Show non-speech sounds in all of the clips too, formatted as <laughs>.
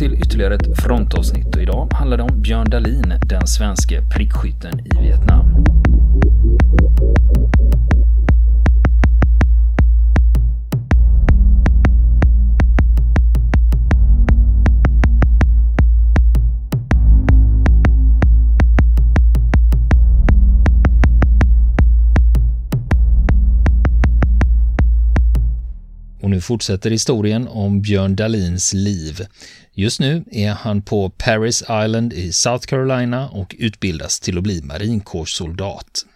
till ytterligare ett frontavsnitt och idag handlar det om Björn Dahlin, den svenske prickskytten i Vietnam. Och nu fortsätter historien om Björn Dahlins liv. Just nu är han på Paris Island i South Carolina och utbildas till att bli marinkårssoldat.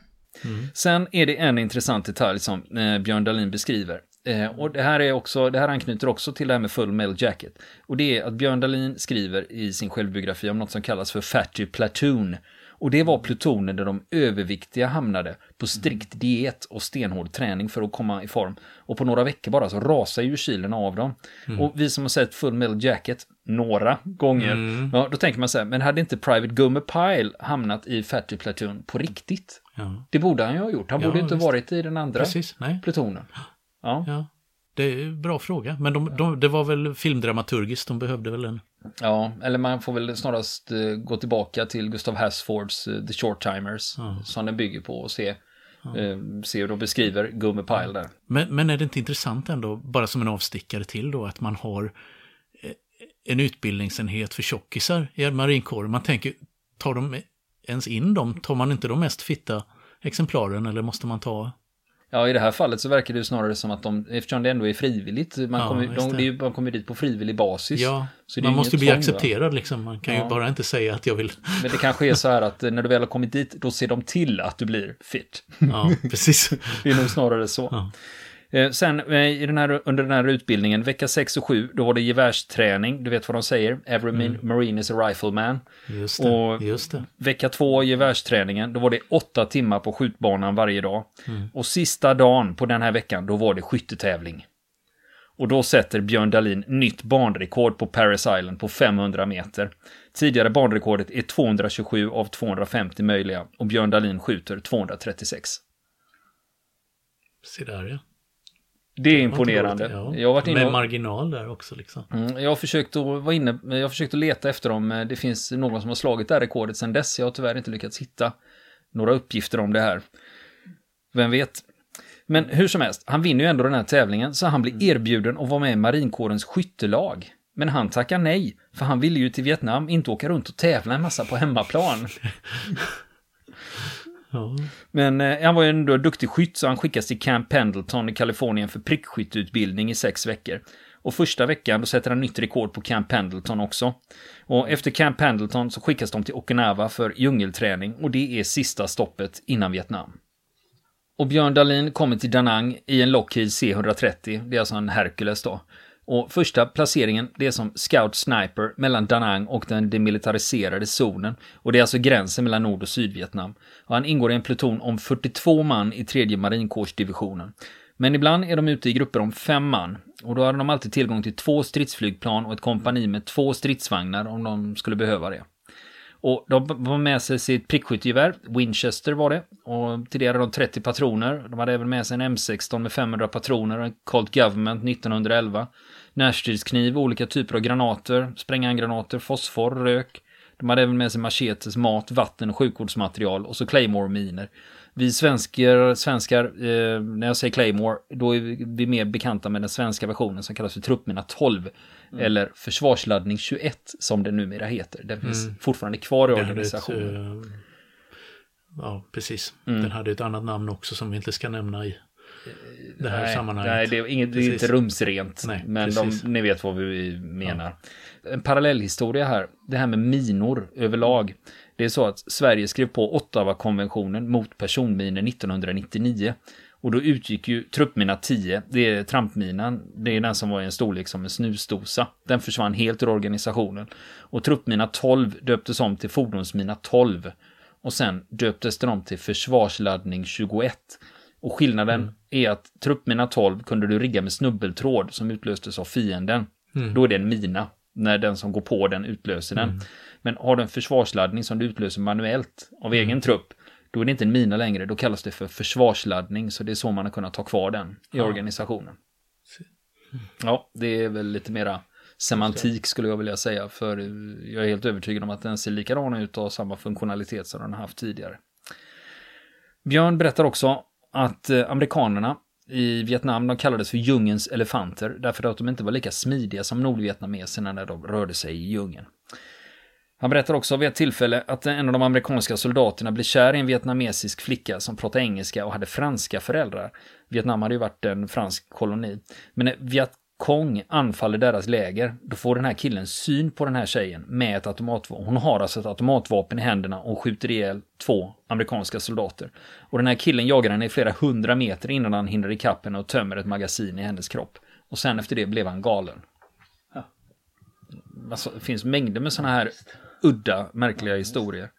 Mm. Sen är det en intressant detalj som eh, Björn Dahlin beskriver. Eh, och det här, är också, det här anknyter också till det här med Full Metal Jacket. Och det är att Björn Dahlin skriver i sin självbiografi om något som kallas för Fatty Platoon. Och det var plutoner där de överviktiga hamnade på strikt diet och stenhård träning för att komma i form. Och på några veckor bara så rasar ju kilen av dem. Mm. Och vi som har sett Full Metal Jacket några gånger, mm. ja, då tänker man så här, men hade inte Private Gummer Pile hamnat i Fatty Platoon på riktigt? Ja. Det borde han ju ha gjort. Han ja, borde inte visst. varit i den andra Precis, nej. plutonen. Ja. ja. Det är en bra fråga, men de, de, det var väl filmdramaturgiskt, de behövde väl en Ja, eller man får väl snarast uh, gå tillbaka till Gustav Hasfords uh, The Short Timers mm. som den bygger på och se, uh, se hur de beskriver Gummi Pile där. Men, men är det inte intressant ändå, bara som en avstickare till då, att man har en utbildningsenhet för tjockisar i marinkåren? Man tänker, tar de ens in dem? Tar man inte de mest fitta exemplaren eller måste man ta Ja, i det här fallet så verkar det ju snarare som att de, eftersom det ändå är frivilligt, man, ja, kommer, de, det. man kommer dit på frivillig basis. Ja, man måste bli tvång, accepterad va? liksom. Man kan ja. ju bara inte säga att jag vill. Men det kanske är så här att när du väl har kommit dit, då ser de till att du blir fit. Ja, precis. <laughs> det är nog snarare så. Ja. Eh, sen eh, i den här, under den här utbildningen, vecka 6 och 7, då var det gevärsträning. Du vet vad de säger? Every mm. marine is a rifleman. Just det, och just det. Vecka 2, gevärsträningen, då var det åtta timmar på skjutbanan varje dag. Mm. Och sista dagen på den här veckan, då var det skyttetävling. Och då sätter Björn Dahlin nytt banrekord på Paris Island på 500 meter. Tidigare banrekordet är 227 av 250 möjliga och Björn Dahlin skjuter 236. Se där ja. Det är imponerande. Ja. Jag har varit inne och... Med marginal där också liksom. Mm, jag har försökt att vara inne, jag har försökt att leta efter dem. Det finns någon som har slagit det här rekordet sedan dess. Jag har tyvärr inte lyckats hitta några uppgifter om det här. Vem vet? Men hur som helst, han vinner ju ändå den här tävlingen så han blir mm. erbjuden att vara med i marinkårens skyttelag. Men han tackar nej, för han ville ju till Vietnam, inte åka runt och tävla en massa på hemmaplan. <laughs> Men eh, han var ju ändå duktig skytt så han skickas till Camp Pendleton i Kalifornien för prickskytteutbildning i sex veckor. Och första veckan då sätter han nytt rekord på Camp Pendleton också. Och efter Camp Pendleton så skickas de till Okinawa för djungelträning och det är sista stoppet innan Vietnam. Och Björn Dahlin kommer till Da Nang i en Lockheed C-130, det är alltså en Hercules då. Och första placeringen, det är som Scout Sniper mellan Danang och den demilitariserade zonen. Och det är alltså gränsen mellan Nord och Sydvietnam. Och han ingår i en pluton om 42 man i tredje marinkårsdivisionen. Men ibland är de ute i grupper om fem man. Och då har de alltid tillgång till två stridsflygplan och ett kompani med två stridsvagnar om de skulle behöva det. Och de var med sig sitt prickskyttegevär, Winchester var det. Och till det hade de 30 patroner. De hade även med sig en M16 med 500 patroner och en Colt Government 1911 närstridskniv, olika typer av granater, spränghandgranater, fosfor, rök. De hade även med sig machetes, mat, vatten och sjukvårdsmaterial och så Claymore-miner. Vi svenskar, svenskar eh, när jag säger Claymore, då är vi mer bekanta med den svenska versionen som kallas för truppmina 12. Mm. Eller försvarsladdning 21 som det numera heter. Den finns mm. fortfarande kvar i organisationen. Ett, uh, ja, precis. Mm. Den hade ett annat namn också som vi inte ska nämna i det här nej, sammanhanget. Nej, det är, inget, det är inte rumsrent. Nej, men de, ni vet vad vi menar. Ja. En parallellhistoria här. Det här med minor överlag. Det är så att Sverige skrev på Ottawa-konventionen mot personminor 1999. Och då utgick ju truppmina 10, det är trampminan, det är den som var i en storlek som en snusdosa. Den försvann helt ur organisationen. Och truppmina 12 döptes om till fordonsmina 12. Och sen döptes den om till försvarsladdning 21. Och skillnaden mm. är att truppmina 12 kunde du rigga med snubbeltråd som utlöstes av fienden. Mm. Då är det en mina, när den som går på den utlöser den. Mm. Men har du en försvarsladdning som du utlöser manuellt av mm. egen trupp, då är det inte en mina längre, då kallas det för försvarsladdning, så det är så man har kunnat ta kvar den i ja. organisationen. Ja, det är väl lite mera semantik skulle jag vilja säga. För jag är helt övertygad om att den ser likadan ut och har samma funktionalitet som den har haft tidigare. Björn berättar också att eh, amerikanerna i Vietnam de kallades för djungens elefanter därför att de inte var lika smidiga som nordvietnameserna när de rörde sig i djungeln. Han berättar också vid ett tillfälle att en av de amerikanska soldaterna blev kär i en vietnamesisk flicka som pratade engelska och hade franska föräldrar. Vietnam hade ju varit en fransk koloni. Men när Viet Cong anfaller deras läger, då får den här killen syn på den här tjejen med ett automatvapen. Hon har alltså ett automatvapen i händerna och skjuter ihjäl två amerikanska soldater. Och den här killen jagar henne i flera hundra meter innan han hinner ikapp henne och tömmer ett magasin i hennes kropp. Och sen efter det blev han galen. Alltså, det finns mängder med sådana här udda, märkliga historier.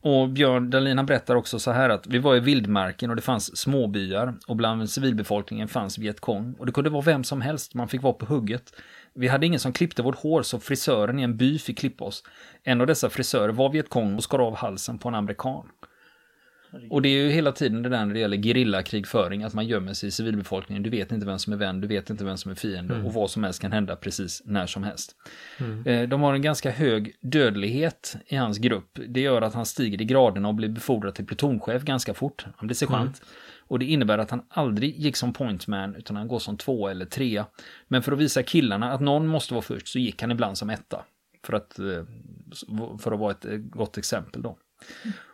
Och Björn Dahlin han berättar också så här att vi var i vildmarken och det fanns småbyar och bland civilbefolkningen fanns Vietkong och det kunde vara vem som helst, man fick vara på hugget. Vi hade ingen som klippte vårt hår så frisören i en by fick klippa oss. En av dessa frisörer var Vietkong och skar av halsen på en amerikan. Och det är ju hela tiden det där när det gäller gerillakrigföring, att man gömmer sig i civilbefolkningen. Du vet inte vem som är vän, du vet inte vem som är fiende mm. och vad som helst kan hända precis när som helst. Mm. Eh, de har en ganska hög dödlighet i hans grupp. Det gör att han stiger i graderna och blir befordrad till plutonchef ganska fort. Han blir sergeant. Mm. Och det innebär att han aldrig gick som pointman utan han går som två eller tre. Men för att visa killarna att någon måste vara först så gick han ibland som etta. För att, eh, för att vara ett gott exempel då.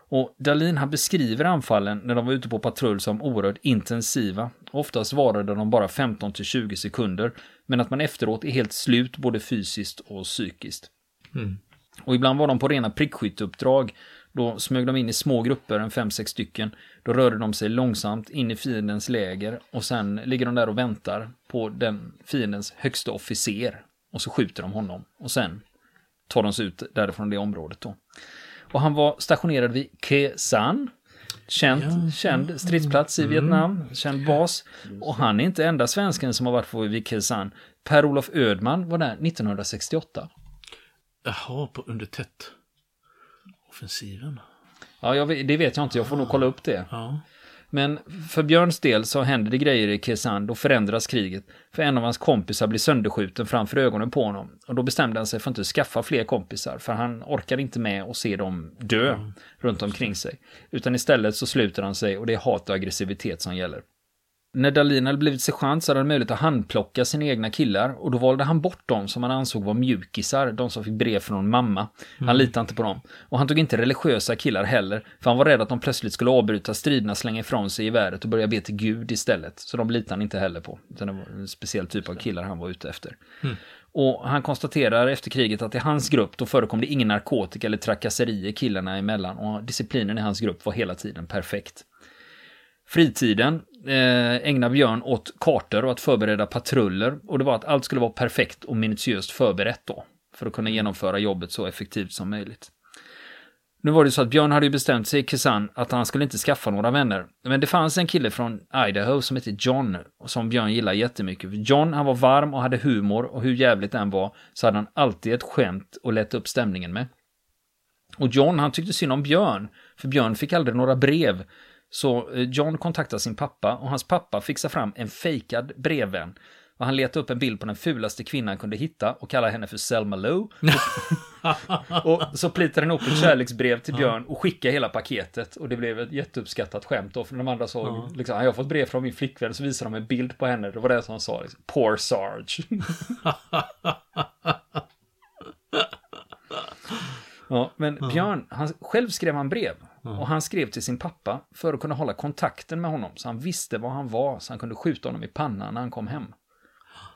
Och Dalin han beskriver anfallen när de var ute på patrull som oerhört intensiva. Oftast varade de bara 15 20 sekunder, men att man efteråt är helt slut både fysiskt och psykiskt. Mm. Och ibland var de på rena prickskytteuppdrag. Då smög de in i små grupper, en 5-6 stycken. Då rörde de sig långsamt in i fiendens läger och sen ligger de där och väntar på den fiendens högsta officer. Och så skjuter de honom och sen tar de sig ut därifrån det området då. Och han var stationerad vid Khe San. Känd, ja. känd stridsplats i mm. Vietnam, känd bas. Och han är inte enda svensken som har varit på vid Khe San. Per-Olof Ödman var där 1968. Jaha, på under tätt offensiven. Ja, jag, det vet jag inte. Jag får nog kolla upp det. Ja. Men för Björns del så händer det grejer i Kesand och förändras kriget. För en av hans kompisar blir sönderskjuten framför ögonen på honom. Och då bestämde han sig för att inte skaffa fler kompisar. För han orkar inte med att se dem dö mm. runt omkring sig. Utan istället så sluter han sig och det är hat och aggressivitet som gäller. När Dahlin hade blivit sergeant så hade han möjlighet att handplocka sina egna killar och då valde han bort dem som han ansåg var mjukisar, de som fick brev från mamma. Han mm. litade inte på dem. Och han tog inte religiösa killar heller, för han var rädd att de plötsligt skulle avbryta striderna, slänga ifrån sig geväret och börja be till Gud istället. Så de litade han inte heller på, utan det var en speciell typ av killar han var ute efter. Mm. Och han konstaterar efter kriget att i hans grupp då förekom det ingen narkotika eller trakasserier killarna emellan och disciplinen i hans grupp var hela tiden perfekt. Fritiden eh, ägnar Björn åt kartor och att förbereda patruller. Och det var att allt skulle vara perfekt och minutiöst förberett då. För att kunna genomföra jobbet så effektivt som möjligt. Nu var det så att Björn hade ju bestämt sig i Kazan att han skulle inte skaffa några vänner. Men det fanns en kille från Idaho som hette John, som Björn gillade jättemycket. John, han var varm och hade humor och hur jävligt den var så hade han alltid ett skämt att lätta upp stämningen med. Och John, han tyckte synd om Björn, för Björn fick aldrig några brev. Så eh, John kontaktar sin pappa och hans pappa fixar fram en fejkad brevvän. Och han letar upp en bild på den fulaste kvinnan han kunde hitta och kallar henne för Selma Lou. <laughs> och så plitar han upp ett kärleksbrev till Björn och skickar hela paketet. Och det blev ett jätteuppskattat skämt då, för de andra såg, ja. liksom, jag har fått brev från min flickvän, så visar de en bild på henne. Det var det som han sa, liksom, Poor Sarge. <laughs> ja, men Björn, han, själv skrev han brev. Mm. Och han skrev till sin pappa för att kunna hålla kontakten med honom, så han visste var han var, så han kunde skjuta honom i pannan när han kom hem.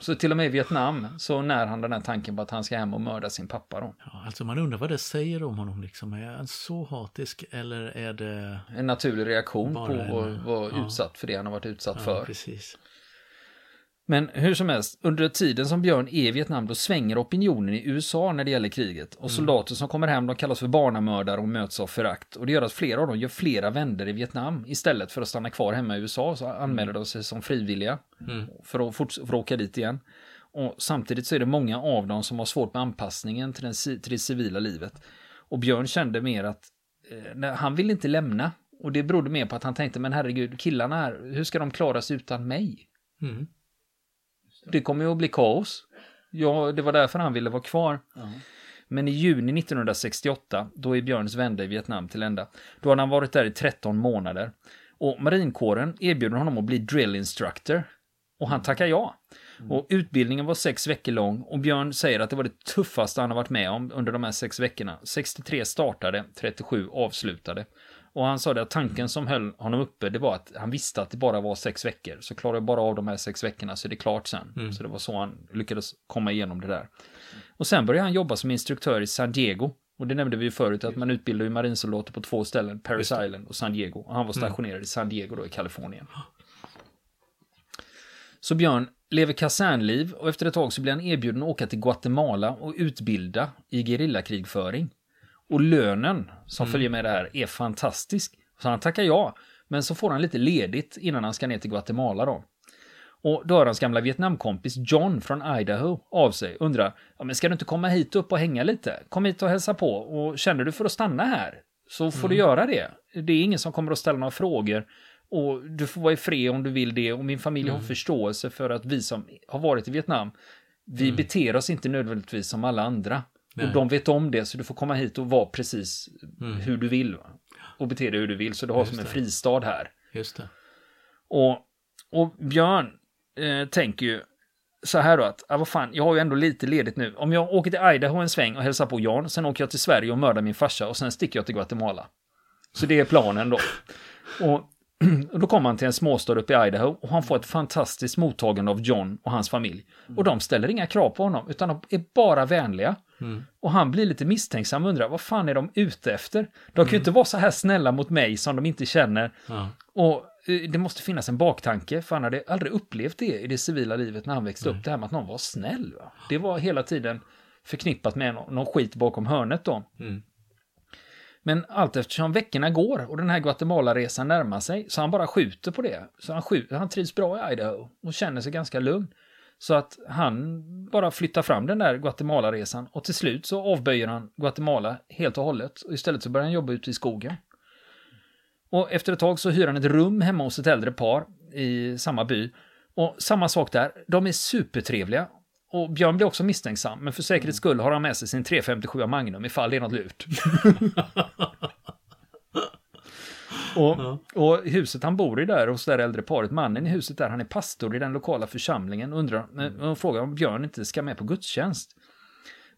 Så till och med i Vietnam så när han den här tanken på att han ska hem och mörda sin pappa då. Ja, alltså man undrar vad det säger om honom liksom. Är han så hatisk eller är det... En naturlig reaktion på att vara ja. utsatt för det han har varit utsatt ja, för. Precis. Men hur som helst, under tiden som Björn är i Vietnam då svänger opinionen i USA när det gäller kriget. Och mm. soldater som kommer hem de kallas för barnamördare och möts av förakt. Och det gör att flera av dem gör flera vänder i Vietnam. Istället för att stanna kvar hemma i USA så anmäler de sig som frivilliga. Mm. För, att för att åka dit igen. Och samtidigt så är det många av dem som har svårt med anpassningen till, den, till det civila livet. Och Björn kände mer att eh, han vill inte lämna. Och det berodde mer på att han tänkte, men herregud, killarna här, hur ska de klara sig utan mig? Mm. Det kommer ju att bli kaos. Ja, det var därför han ville vara kvar. Men i juni 1968, då är Björns vända i Vietnam till ända. Då hade han varit där i 13 månader. Och marinkåren erbjuder honom att bli drill instructor. Och han tackar ja. Och utbildningen var sex veckor lång och Björn säger att det var det tuffaste han har varit med om under de här sex veckorna. 63 startade, 37 avslutade. Och han sa det att tanken som höll honom uppe, det var att han visste att det bara var sex veckor. Så klarar jag bara av de här sex veckorna så är det klart sen. Så det var så han lyckades komma igenom det där. Och sen började han jobba som instruktör i San Diego. Och det nämnde vi ju förut att man utbildar ju marinsoldater på två ställen, Paris Island och San Diego. Och han var stationerad i San Diego då i Kalifornien. Så Björn lever kasernliv och efter ett tag så blir han erbjuden att åka till Guatemala och utbilda i gerillakrigföring. Och lönen som följer med det här är fantastisk. Så han tackar ja, men så får han lite ledigt innan han ska ner till Guatemala då. Och då hör hans gamla Vietnamkompis John från Idaho av sig, undrar, ja men ska du inte komma hit upp och hänga lite? Kom hit och hälsa på och känner du för att stanna här så får du göra det. Det är ingen som kommer att ställa några frågor och du får vara i fred om du vill det och min familj har förståelse för att vi som har varit i Vietnam, vi beter oss inte nödvändigtvis som alla andra. Nej. Och de vet om det så du får komma hit och vara precis hur du vill. va? Och bete dig hur du vill så du har som en fristad här. Just det. Och, och Björn eh, tänker ju så här då att, ah, vad fan, jag har ju ändå lite ledigt nu. Om jag åker till Idaho en sväng och hälsar på Jan, sen åker jag till Sverige och mördar min farsa och sen sticker jag till Guatemala. Så det är planen då. Och, <clears throat> och då kommer han till en småstad uppe i Idaho och han får ett fantastiskt mottagande av John och hans familj. Och de ställer inga krav på honom, utan de är bara vänliga. Och han blir lite misstänksam och undrar, vad fan är de ute efter? De kan ju inte vara så här snälla mot mig som de inte känner. Ja. Och eh, det måste finnas en baktanke, för han hade aldrig upplevt det i det civila livet när han växte upp, det här med att någon var snäll. Va? Det var hela tiden förknippat med någon, någon skit bakom hörnet då. Mm. Men allt eftersom veckorna går och den här Guatemala-resan närmar sig, så han bara skjuter på det. Så han, skjuter, han trivs bra i Idaho och känner sig ganska lugn. Så att han bara flyttar fram den där Guatemala-resan och till slut så avböjer han Guatemala helt och hållet och istället så börjar han jobba ute i skogen. Och efter ett tag så hyr han ett rum hemma hos ett äldre par i samma by. Och samma sak där, de är supertrevliga. Och Björn blir också misstänksam, men för säkerhets skull har han med sig sin 357 Magnum ifall det är något lurt. <laughs> och, och huset han bor i där hos det där äldre paret, mannen i huset där, han är pastor i den lokala församlingen undrar, men- och frågar om Björn inte ska med på gudstjänst.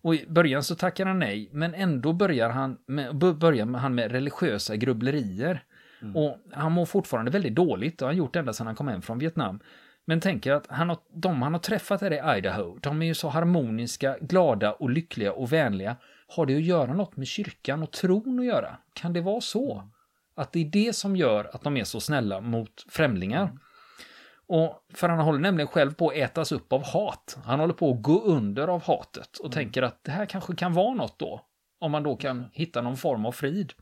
Och i början så tackar han nej, men ändå börjar han med, börjar han med religiösa grubblerier. Och han mår fortfarande väldigt dåligt, och har han gjort ända sedan han kom hem från Vietnam. Men tänker att han har, de han har träffat här i Idaho, de är ju så harmoniska, glada och lyckliga och vänliga. Har det att göra något med kyrkan och tron att göra? Kan det vara så? Att det är det som gör att de är så snälla mot främlingar? Och för han håller nämligen själv på att ätas upp av hat. Han håller på att gå under av hatet och tänker att det här kanske kan vara något då. Om man då kan hitta någon form av frid.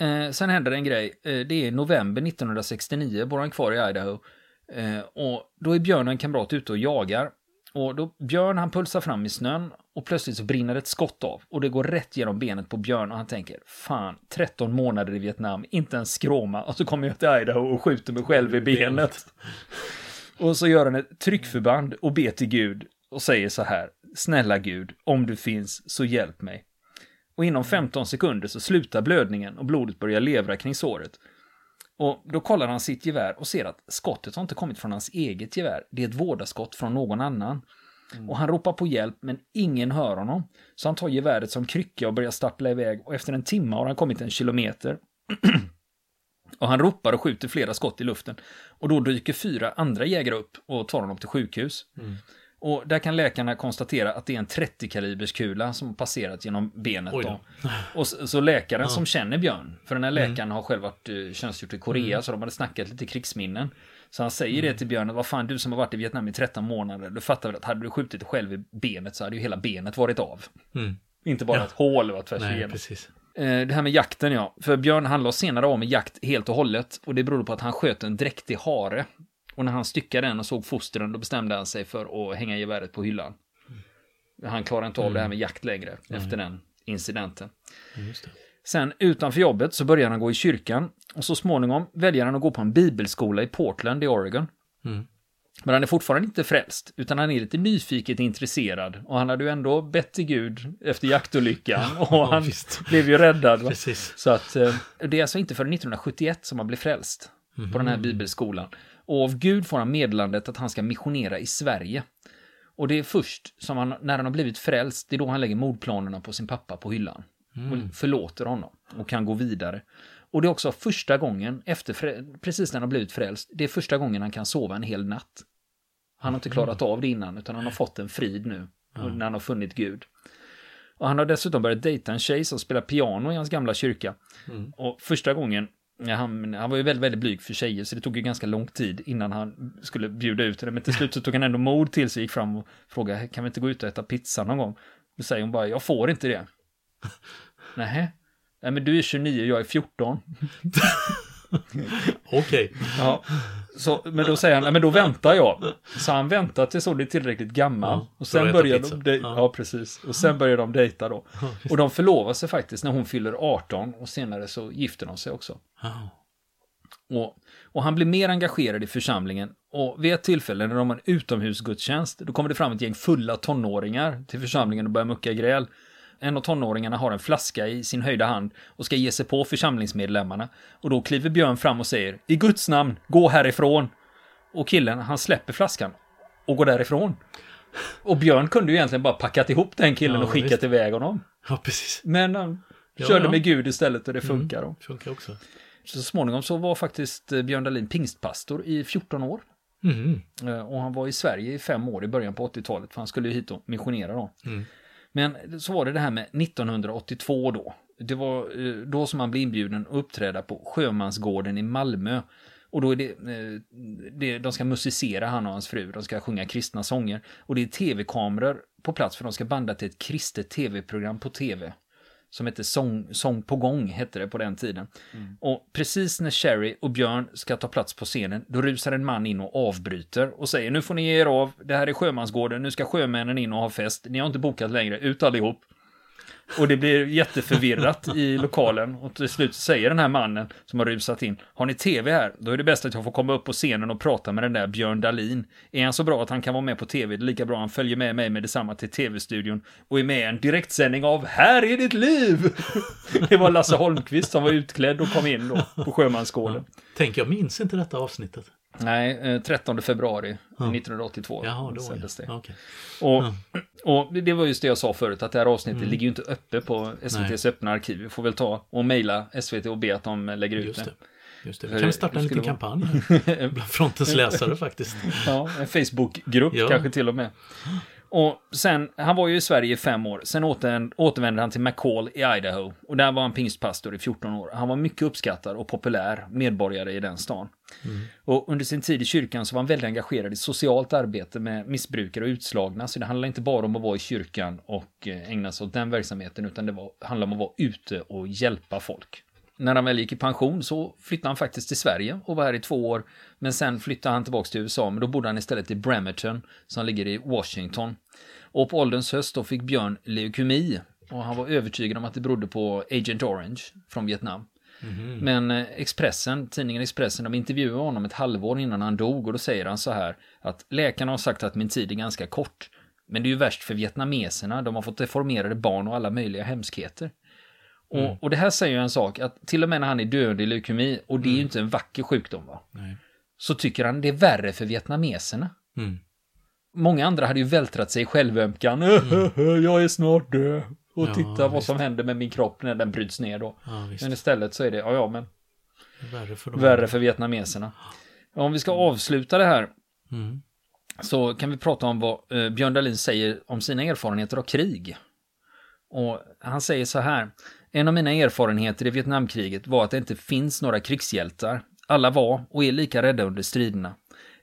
Eh, sen händer en grej. Eh, det är november 1969, bor han kvar i Idaho. Eh, och då är Björn och en kamrat ute och jagar. Och då Björn han pulsar fram i snön och plötsligt så brinner ett skott av. Och det går rätt genom benet på Björn och han tänker fan 13 månader i Vietnam, inte en skråma. Och så kommer jag till Idaho och skjuter mig själv i benet. Och så gör han ett tryckförband och ber till Gud och säger så här. Snälla Gud, om du finns så hjälp mig. Och inom 15 sekunder så slutar blödningen och blodet börjar levra kring såret. Och då kollar han sitt gevär och ser att skottet har inte kommit från hans eget gevär. Det är ett vårdaskott från någon annan. Och han ropar på hjälp men ingen hör honom. Så han tar geväret som krycka och börjar stappla iväg och efter en timme har han kommit en kilometer. <clears throat> och han ropar och skjuter flera skott i luften. Och då dyker fyra andra jägare upp och tar honom till sjukhus. Och där kan läkarna konstatera att det är en 30-kalibers kula som passerat genom benet. Då. Och så, läkaren som känner Björn, för den här läkaren har själv varit uh, tjänstgjort i Korea, så de hade snackat lite krigsminnen. Så han säger det till Björn, vad fan du som har varit i Vietnam i 13 månader, du fattar väl att hade du skjutit själv i benet så hade ju hela benet varit av. Mm. Inte bara Ja. ett hål var tvärs Nej, igenom. precis. Eh, Det här med jakten ja. För Björn han la senare av med jakt helt och hållet. Och det berodde på att han sköt en dräktig hare. Och när han styckade den och såg fostren då bestämde han sig för att hänga geväret på hyllan. Han klarade inte av det här med jakt längre efter den incidenten. Ja. Sen utanför jobbet så börjar han gå i kyrkan. Och så småningom väljer han att gå på en bibelskola i Portland i Oregon. Mm. Men han är fortfarande inte frälst, utan han är lite nyfiket intresserad. Och han hade ju ändå bett till Gud efter jaktolyckan. och han visst. blev ju räddad. Så att eh, det är alltså inte förrän 1971 som han blir frälst på den här bibelskolan. Och av Gud får han meddelandet att han ska missionera i Sverige. Och det är först som han, när han har blivit frälst, det är då han lägger mordplanerna på sin pappa på hyllan. Och förlåter honom och kan gå vidare. Och det är också första gången, efter, precis när han har blivit frälst, det är första gången han kan sova en hel natt. Han har inte klarat av det innan, utan han har fått en frid nu, när han har funnit Gud. Och han har dessutom börjat dejta en tjej som spelar piano i hans gamla kyrka. Och första gången, ja, han, han var ju väldigt, väldigt blyg för tjejer, så det tog ju ganska lång tid innan han skulle bjuda ut henne. Men till slut så tog han ändå mod till sig, gick fram och frågade, kan vi inte gå ut och äta pizza någon gång? Då säger hon bara, jag får inte det. <laughs> Nähä? Nej men du är 29, jag är 14. <laughs> Okej. Ja. Så, men då säger han, men då väntar jag. Så han väntar tills hon är tillräckligt gammal. Ja, och sen börjar de, dej- Ja. ja. precis. Och sen börjar de dejta då. Och de förlovar sig faktiskt när hon fyller 18 och senare så gifter de sig också. Ja. Och, och han blir mer engagerad i församlingen. Och vid ett tillfälle när de har en utomhusgudstjänst, då kommer det fram ett gäng fulla tonåringar till församlingen och börjar mucka gräl. En av tonåringarna har en flaska i sin höjda hand och ska ge sig på församlingsmedlemmarna. Och då kliver Björn fram och säger I Guds namn, gå härifrån! Och killen, han släpper flaskan och går därifrån. Och Björn kunde ju egentligen bara packat ihop den killen Ja, och skickat visst. iväg honom. ja, precis. Men han Ja, körde ja. med Gud istället och det funkar. då. Funkar också. Så småningom så var faktiskt eh, Björn Dahlin pingstpastor i 14 år. Mhm. Eh, Och han var i Sverige i fem år i början på 80-talet, för han skulle ju hit och missionera då. Mm. Men så var det det här med 1982 då. Det var eh, då som han blev inbjuden att uppträda på Sjömansgården i Malmö. Och då är det, eh, det, de ska musicera han och hans fru, de ska sjunga kristna sånger. Och det är tv-kameror på plats för de ska banda till ett kristet tv-program på tv. Som hette Sång, Sång på gång, hette det på den tiden. Och precis när Sherry och Björn ska ta plats på scenen, då rusar en man in och avbryter och säger nu får ni ge er av, det här är sjömansgården, nu ska sjömännen in och ha fest, ni har inte bokat längre, ut allihop. Och det blir jätteförvirrat i lokalen och till slut säger den här mannen som har rusat in, har ni tv här? Då är det bäst att jag får komma upp på scenen och prata med den där Björn Dahlin. Är han så bra att han kan vara med på tv, det är lika bra han följer med mig med detsamma till tv-studion och är med i en direktsändning av Här är ditt liv! <laughs> Det var Lasse Holmqvist som var utklädd och kom in då på Sjömansgården. Tänk, jag minns inte detta avsnittet. Nej, eh, 13 februari 1982 Jaha, då sändes ja. det. Okej. Och, och det var just det jag sa förut, att det här avsnittet ligger ju inte uppe på SVTs Nej. öppna arkiv. Vi får väl ta och mejla SVT och be att de lägger ut Just det. det. Just det. Vi kan starta en liten kampanj <laughs> bland frontens läsare faktiskt. Ja, en Facebookgrupp Ja. kanske till och med. Och sen, han var ju i Sverige i fem år, sen åter, återvände han till McCall i Idaho. Och där var han pingstpastor i 14 år. Han var mycket uppskattad och populär medborgare i den stan. Och under sin tid i kyrkan så var han väldigt engagerad i socialt arbete med missbrukare och utslagna. Så det handlar inte bara om att vara i kyrkan och eh, ägna sig åt den verksamheten, utan det var, handlar om att vara ute och hjälpa folk. När han väl gick i pension så flyttade han faktiskt till Sverige och var här i två år. Men sen flyttade han tillbaka till USA, men då bodde han istället i Bremerton som ligger i Washington. Och på ålderns höst då fick Björn leukemi och han var övertygad om att det berodde på Agent Orange från Vietnam. Men eh, Expressen, tidningen Expressen, de intervjuade honom ett halvår innan han dog och då säger han så här att läkarna har sagt att min tid är ganska kort. Men det är ju värst för vietnameserna, de har fått deformerade barn och alla möjliga hemskheter. Och, och det här säger ju en sak, att till och med när han är död i leukemi, och det är ju inte en vacker sjukdom va, Nej. så tycker han det är värre för vietnameserna. Mm. Många andra hade ju vältrat sig i självömkan. <laughs> Jag är snart död. Och Ja, titta vad visst. som händer med min kropp när den bryts ner då. Ja. Men istället så är det, ja ja men, Värre för värre för vietnameserna. Om vi ska avsluta det här Mm. så kan vi prata om vad eh, Björn Dahlin säger om sina erfarenheter av krig. Och han säger så här. En av mina erfarenheter i Vietnamkriget var att det inte finns några krigshjältar. Alla var och är lika rädda under striderna.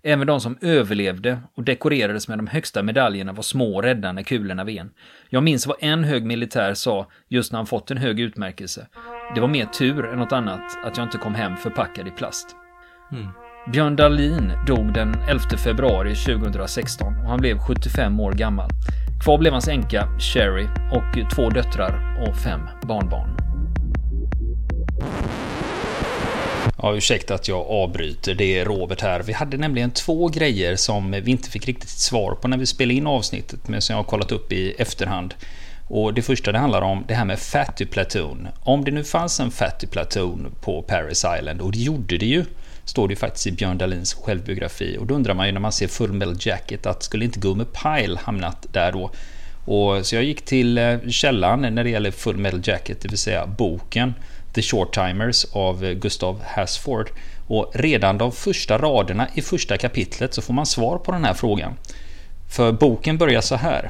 Även de som överlevde och dekorerades med de högsta medaljerna var små och rädda när kulorna ven. Jag minns vad en hög militär sa just när han fått en hög utmärkelse. Det var mer tur än något annat att jag inte kom hem förpackad i plast. Mm. Björn Dahlin dog den 11 februari 2016 och han blev 75 år gammal. Kvar blev hans änka Sherry och två döttrar och fem barnbarn. Ja, ursäkta att jag avbryter. Det är Robert här. Vi hade nämligen två grejer som vi inte fick riktigt svar på när vi spelade in avsnittet, men som jag har kollat upp i efterhand. Och det första det handlar om det här med Fatty Platoon. Om det nu fanns en Fatty Platoon på Paris Island, och det gjorde det ju, står det ju faktiskt i Björn Dahlins självbiografi. Och då undrar man ju när man ser Full Metal Jacket att skulle inte Gomer Pyle hamnat där då? Och så jag gick till eh, källan när det gäller Full Metal Jacket, det vill säga boken The Short Timers av eh, Gustav Hasford. Och redan de första raderna i första kapitlet så får man svar på den här frågan. För boken börjar så här.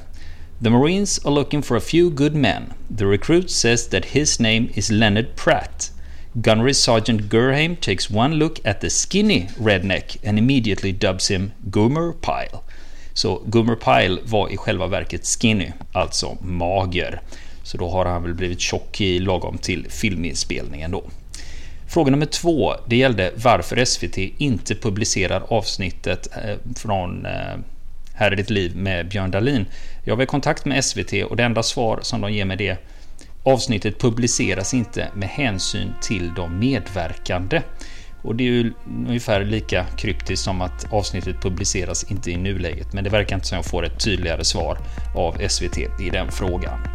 The Marines are looking for a few good men. The recruit says that his name is Leonard Pratt. Gunnery Sergeant Gurheim takes one look at the skinny redneck and immediately dubs him Goomer Pyle. Så Goomer Pyle var i själva verket skinny, alltså mager. Så då har han väl blivit tjock i lagom till filminspelningen då. Fråga nummer två, det gällde varför SVT inte publicerar avsnittet eh, från eh, Här är ditt liv med Björn Dahlin. Jag var i kontakt med SVT och det enda svar som de ger mig det Avsnittet publiceras inte med hänsyn till de medverkande. Och det är ju ungefär lika kryptiskt som att avsnittet publiceras inte i nuläget, men det verkar inte som jag får ett tydligare svar av SVT i den frågan.